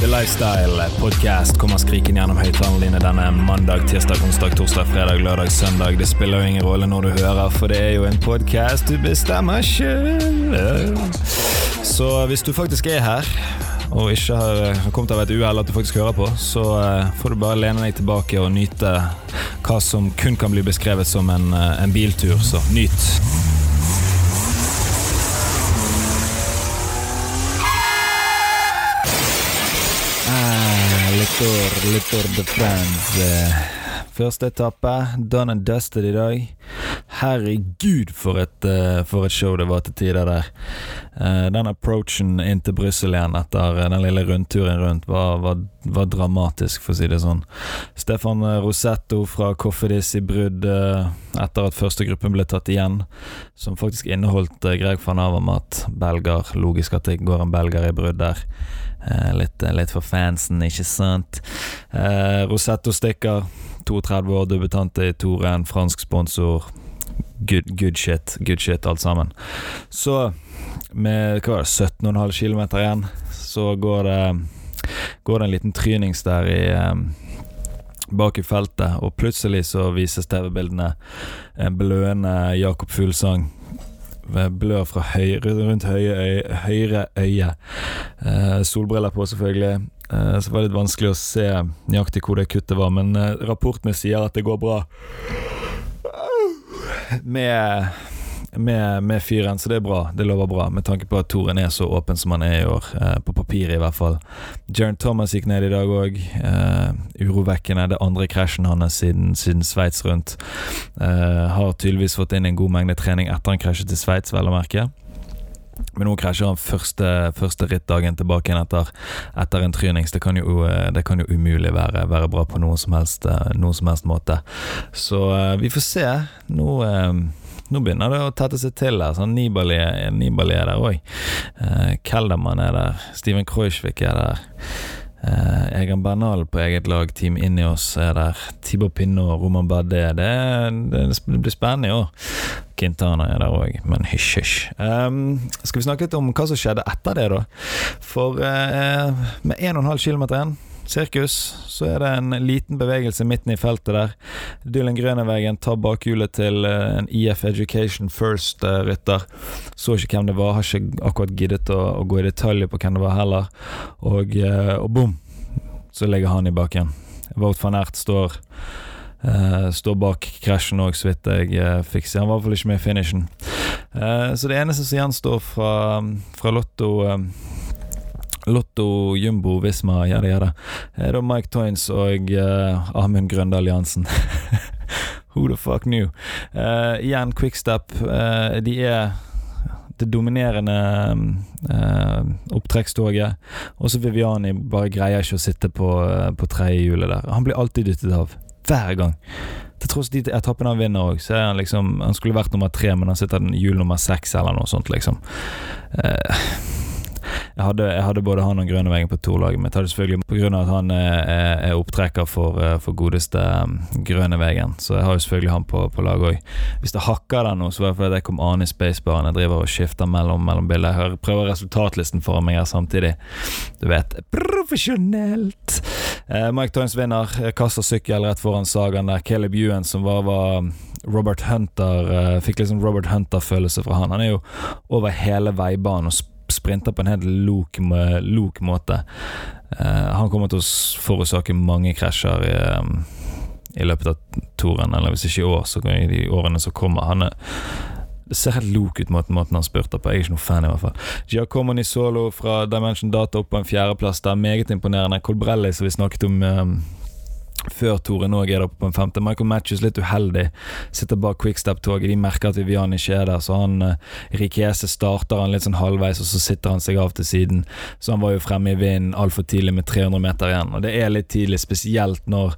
The Lifestyle Podcast kommer skrikende gjennom høyttalerne dine denne mandag, tirsdag, onsdag, torsdag, fredag, lørdag, søndag. Det spiller jo ingen rolle når du hører, for det er jo en podkast du bestemmer sjøl. Så hvis du faktisk er her, og ikke har kommet av et uhell at du faktisk hører på, så eh, får du bare lene deg tilbake og nyte hva som kun kan bli beskrevet som en, eh, en biltur. Så nyt. Ah, Le Tour de France. Eh, Første etappe, done and dusted i dag. Herregud, for et, eh, for et show det var til tider der. Eh, Den approachen inn til Brussel igjen etter eh, den lille rundturen rundt var, var, var dramatisk, for å si det sånn. Stefan Rosetto fra Koffedis i brudd etter at første gruppen ble tatt igjen, som faktisk inneholdt eh, Greg van Avermat, belger. Logisk at det går en belger i brudd der. Litt, litt for fansen, ikke sant? Rosetto stikker. 32 år, debutant i Toren, fransk sponsor. Good, good shit, good shit alt sammen. Så med hva var det, 17,5 km igjen, så går det, går det en liten trynings der i eh, bak i feltet, og plutselig så vises TV-bildene en bløende Jakob Fuglsang blør fra høyre, rundt høye øye, høyre øye. Eh, solbriller på, selvfølgelig. Eh, så det litt vanskelig å se nøyaktig hvor det kuttet var, men eh, rapportene sier at det går bra med, med, med fyren, så det er bra. Det lover bra, med tanke på at Toren er så åpen som han er i år. Eh, på papiret, i hvert fall. Jern Thomas gikk ned i dag òg. Eh, urovekkende. Det andre krasjen hans siden, siden Sveits rundt. Eh, har tydeligvis fått inn en god mengde trening etter han krasjet til Sveits, vel å merke. Men nå krasjer han første, første rittdagen tilbake igjen etter, etter en trynings. Det kan jo, eh, det kan jo umulig være, være bra på noen som, helst, eh, noen som helst måte. Så eh, vi får se. Nå, nå begynner det å tette seg til her. Sånn Nibali, Nibali er der òg. Kelderman er der. Steven Kreuzvik er der. Eh, Egan Bernal på eget lag, Team oss er der. Tibor Pinot, Roman Badé. Det, det, det, blir spennende i år. Quintana er der òg, men hysj, hysj. Um, skal vi snakke litt om hva som skjedde etter det, da? For uh, med 1,5 km igjen sirkus, så er det en liten bevegelse midten i feltet der. Dylan Grønevegen tar bakhjulet til en IF Education First-rytter. Så ikke hvem det var, har ikke akkurat giddet å, å gå i detalj på hvem det var heller. Og, og bom, så ligger han i bakken. Wout van Ert står Uh, står bak krasjen òg, så vidt jeg uh, fikk se. Han var i hvert fall ikke med i finishen. Uh, så det eneste som gjenstår fra, fra Lotto Lotto, Jumbo, Visma, gjerde, det Er da Mike Toynes og Amund Grøndal Jansen. Who the fuck knew? Igjen, Quickstep. De er det dominerende uh, opptrekkstoget. Også Viviani bare greier ikke å sitte på, på tredjehjulet der. Han blir alltid dyttet av. Hver gang. Til tross de etappene han vinner òg, så er han liksom Han skulle vært nummer tre, men han sitter hjul nummer seks eller noe sånt, liksom. Uh, jeg hadde, jeg hadde, både han og Grønnevegen på to-laget mitt. Hadde selvfølgelig Pga. at han er, er opptrekker for, eh, for godeste um, Grønnevegen, så jeg har jo selvfølgelig han på, på laget òg. Hvis det hakker der nå, så var det fordi jeg kom an i spacebaren. Jeg driver og skifter mellom, mellom bilder. Jeg prøver resultatlisten foran meg her samtidig. Du vet profesjonelt! Eh, Mike Toynes vinner, kaster sykkel rett foran Sagaen der. Caleb Ewan, som var, var um, Robert Hunter eh, Fikk liksom Robert Hunter-følelse fra han. Han er jo over hele veibanen og sprinter på en helt lok, lok måte. Uh, han kommer til å forårsake mange krasjer i, um, i løpet av toren, eller hvis ikke i år, så i de årene som kommer. Han er det ser helt lok ut måten, måten han spurter på. Jeg er ikke noe fan, i hvert fall. Giacomo Nisolo fra Dimension Data opp på en fjerdeplass der. Meget imponerende. Colbrelli, som vi snakket om um, før Tore Någ er der på en femte. Michael Matches litt uheldig. Sitter bak quickstep-toget. De merker at Vivian ikke er der, så han uh, Rikese starter han litt sånn halvveis, og så sitter han seg av til siden. Så han var jo fremme i vinden altfor tidlig med 300 meter igjen. Og det er litt tidlig, spesielt når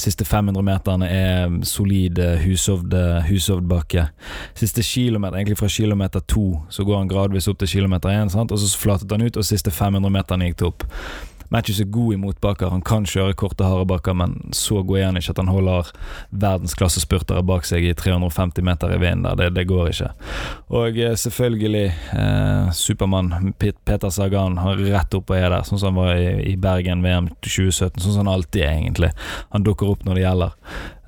siste 500 meterne er solid hushovd bakke. Siste kilometer, egentlig fra kilometer to, så går han gradvis opp til kilometer én, og så flatet han ut, og siste 500 meterne gikk det opp. Matthews er god i motbakker. Han kan kjøre korte, harde bakker, men så god er han ikke at han holder verdensklassespurtere bak seg i 350 meter i vinden. Det, det, går ikke. Og eh, selvfølgelig eh, Supermann Peter Sagan har rett opp og er der, sånn som han var i, i Bergen VM 2017. Sånn som han alltid er, egentlig. Han dukker opp når det gjelder.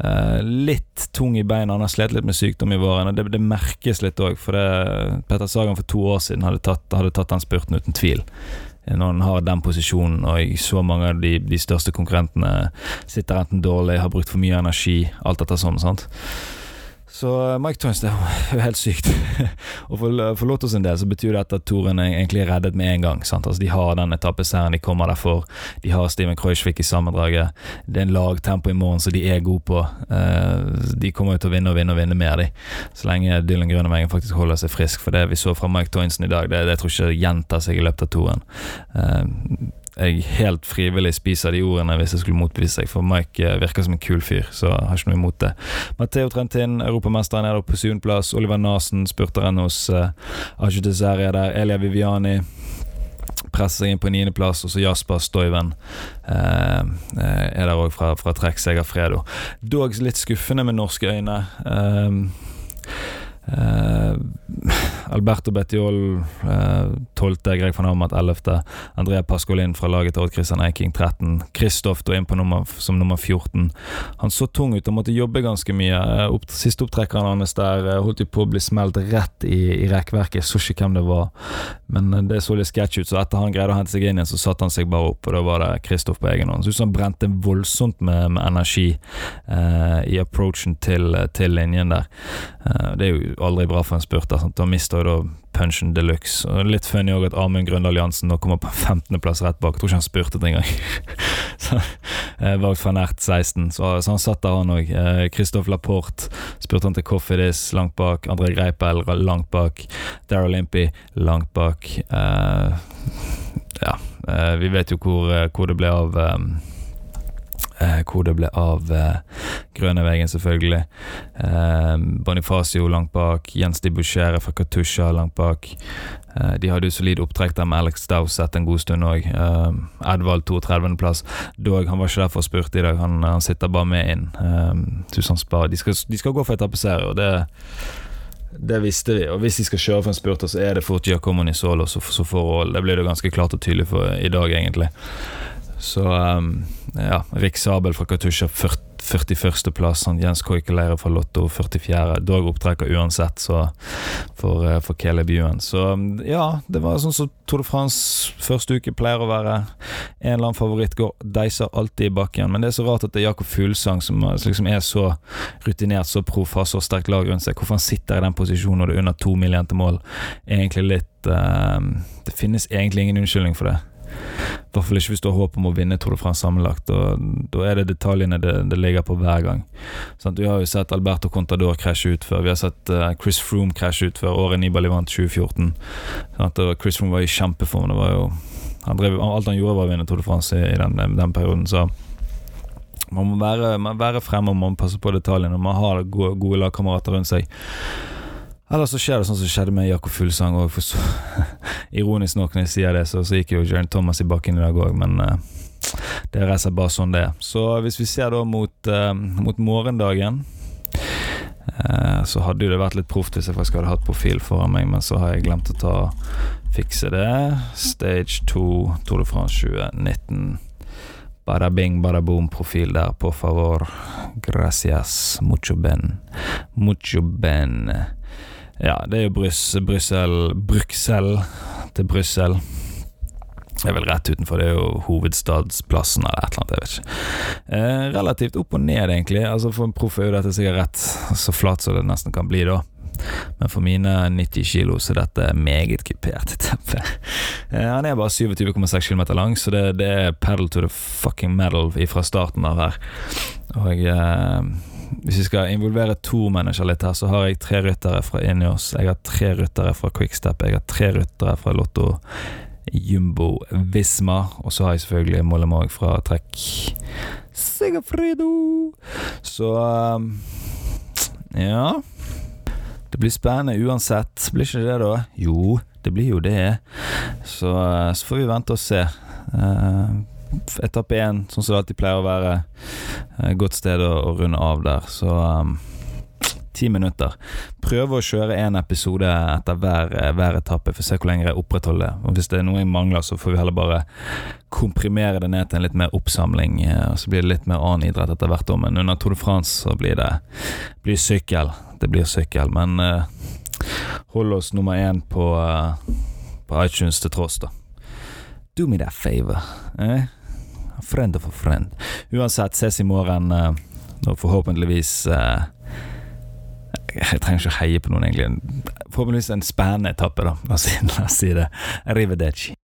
Eh, litt tung i beina. Han har slitt litt med sykdom i våren. Det, det merkes litt òg, for det, Peter Sagan for to år siden hadde tatt, hadde tatt den spurten uten tvil når han har den posisjonen, og så mange av de, de største konkurrentene sitter enten dårlig, har brukt for mye energi, alt dette sånn. sant så eh, Mike Toynes, det er jo helt sykt. og for, for Lotto sin del så betyr det at touren er egentlig reddet med en gang. Altså De har den etappeseieren de kommer derfor. De har Steven Kreuzvik i sammendraget. Det er en lagtempo i morgen som de er gode på. Uh, de kommer jo til å vinne og vinne og vinne mer, de. Så lenge Dylan Grønnemengen faktisk holder seg frisk. For det vi så fra Mike Toynsen i dag, det, det tror jeg ikke gjentar seg i løpet av touren. Jeg helt frivillig spiser de ordene hvis jeg skulle motbevise seg, for Mike eh, virker som en kul fyr, så jeg har ikke noe imot det. Matteo Trentin, europamesteren, er der på syvendeplass. Oliver Nasen, spurteren hos uh, Aju Deseri er der. Elia Viviani presser seg inn på niendeplass, og så Jasper Stoiven uh, er der òg fra, fra Trekk Fredo. Dog litt skuffende med norske øyne. Uh, Uh, Alberto Bettiol uh, 12., Greg van Hamert 11., Andrea Pascolin fra laget til Odd Christian Eiking 13., Kristoff inn på nummer, som nummer 14. Han så tung ut og måtte jobbe ganske mye. Uh, opp, siste opptrekkeren hans der uh, holdt jo på å bli smelt rett i, i rekkverket, så ikke hvem det var, men uh, det så litt sketsj ut. Så etter han greide å hente seg inn igjen, så satte han seg bare opp, og da var det Kristoff på egen hånd. Så ut som han brente voldsomt med, med energi i approachen til, til linjen der. det er jo aldri bra for en spurter. Da mister da punchen de luxe. Litt funny òg at Amund Grøndal Jansen nå kommer på 15.-plass rett bak. Jeg tror ikke han spurtet engang. valgt fra nært 16, så, så, han satt der, han òg. Eh, Christophe Laporte spurte han til Coffidis langt bak. André Greipel langt bak. Daryl Impey langt bak. Uh, ja, uh, vi vet jo hvor, hvor det ble av eh, eh, hvor det ble av eh, Grønnevegen, selvfølgelig. Eh, Bonifacio langt bak. Jens de Bouchere fra Katusha langt bak. Eh, de hadde jo solid opptrekk der med Alex Dowsett en god stund òg. Eh, Edvald 32.-plass. Dog, han var ikke der for å spurte i dag, han, han sitter bare med inn. Eh, de, skal, de skal gå for etappeserie, og det det visste vi, og hvis de skal kjøre for en spurter, så er det fort Giacomo Nisolo som får roll. Det blir det ganske klart og tydelig for i dag, egentlig. Så um, ja, Rik Sabel fra Katusha 41.-plass. Jens Koikeleire fra Lotto 44. Dog opptrekker uansett, så for, uh, for Ewan. Så um, ja, det var sånn som Tour de France første uke pleier å være. En eller annen favoritt går deiser alltid i bakken. Men det er så rart at det er Jakob Fuglesang som liksom er så rutinert, så proff, har så sterkt lag rundt seg. Hvorfor han sitter i den posisjonen når det er under to mil igjen til mål, egentlig litt uh, Det finnes egentlig ingen unnskyldning for det. I hvert fall ikke hvis du har håp om å vinne Tour de France sammenlagt. Da er det detaljene det, det ligger på hver gang. Sånn, vi har jo sett Alberto Contador krasje ut før. Vi har sett uh, Chris Froome krasje ut før året Nibali vant 2014. Sånn, Chris Froome var i kjempeform. Det var jo, han drev, alt han gjorde, var å vinne Tour de France i, i den, den, perioden. Så man må være, man være fremme og man må passe på detaljene. Man har gode, gode lagkamerater rundt seg. Eller så skjer det sånn som skjedde med Jakob Fuglsang òg. Ironisk nok når jeg sier det, så, så gikk jo Jaren Thomas i bakken i dag òg, men uh, det er slett bare sånn det. Så hvis vi ser da mot, uh, mot morgendagen uh, så hadde jo det vært litt proft hvis jeg faktisk hadde hatt profil foran meg, men så har jeg glemt å ta fikse det. Stage 2 Tour de France 2019. Bada bing, bada boom, profil der, por favor. Gracias. Mucho ben. Mucho ben. Ja, det er jo Brussel Bruxell til Brussel. Det er vel rett utenfor, det er jo hovedstadsplassen eller et eller annet, jeg vet ikke. Eh, relativt opp og ned, egentlig. Altså For en proff er jo dette sikkert rett så flat som det nesten kan bli, da. Men for mine 90 kilo så er dette meget kupert teppe. Eh, han er bare 27,6 km lang, så det, det, er pedal to the fucking metal fra starten av her. Og eh, hvis vi skal involvere to mennesker litt her, så har jeg tre ryttere fra Enios. Jeg har tre ryttere fra Quickstep. Jeg har tre ryttere fra Lotto Jumbo Visma. Og så har jeg selvfølgelig Mollemorg fra Trekk Sigafrido. Så um, ja. Det blir spennende uansett. Blir ikke det, da? Jo, det blir jo det. Så, uh, så får vi vente og se. Uh, etappe én, sånn som det alltid pleier å være. Et godt sted å, å, runde av der. Så um, ti minutter. Prøve å kjøre én episode etter hver, hver etappe, for å se hvor lenge jeg opprettholder det. Og Hvis det er noe jeg mangler, så får vi heller bare komprimere det ned til en litt mer oppsamling. Og så blir det litt mer annen idrett etter hvert. Men under Tour de France så blir det blir sykkel. Det blir sykkel. Men uh, hold oss nummer én på, uh, på iTunes til tross, da. Do me that favor. Eh? Friend of a friend. Uansett, ses i morgen. Og forhåpentligvis uh, jeg trenger ikke heie på noen, egentlig. Forhåpentligvis en spennende etappe, da. La oss si det. Arrivederci.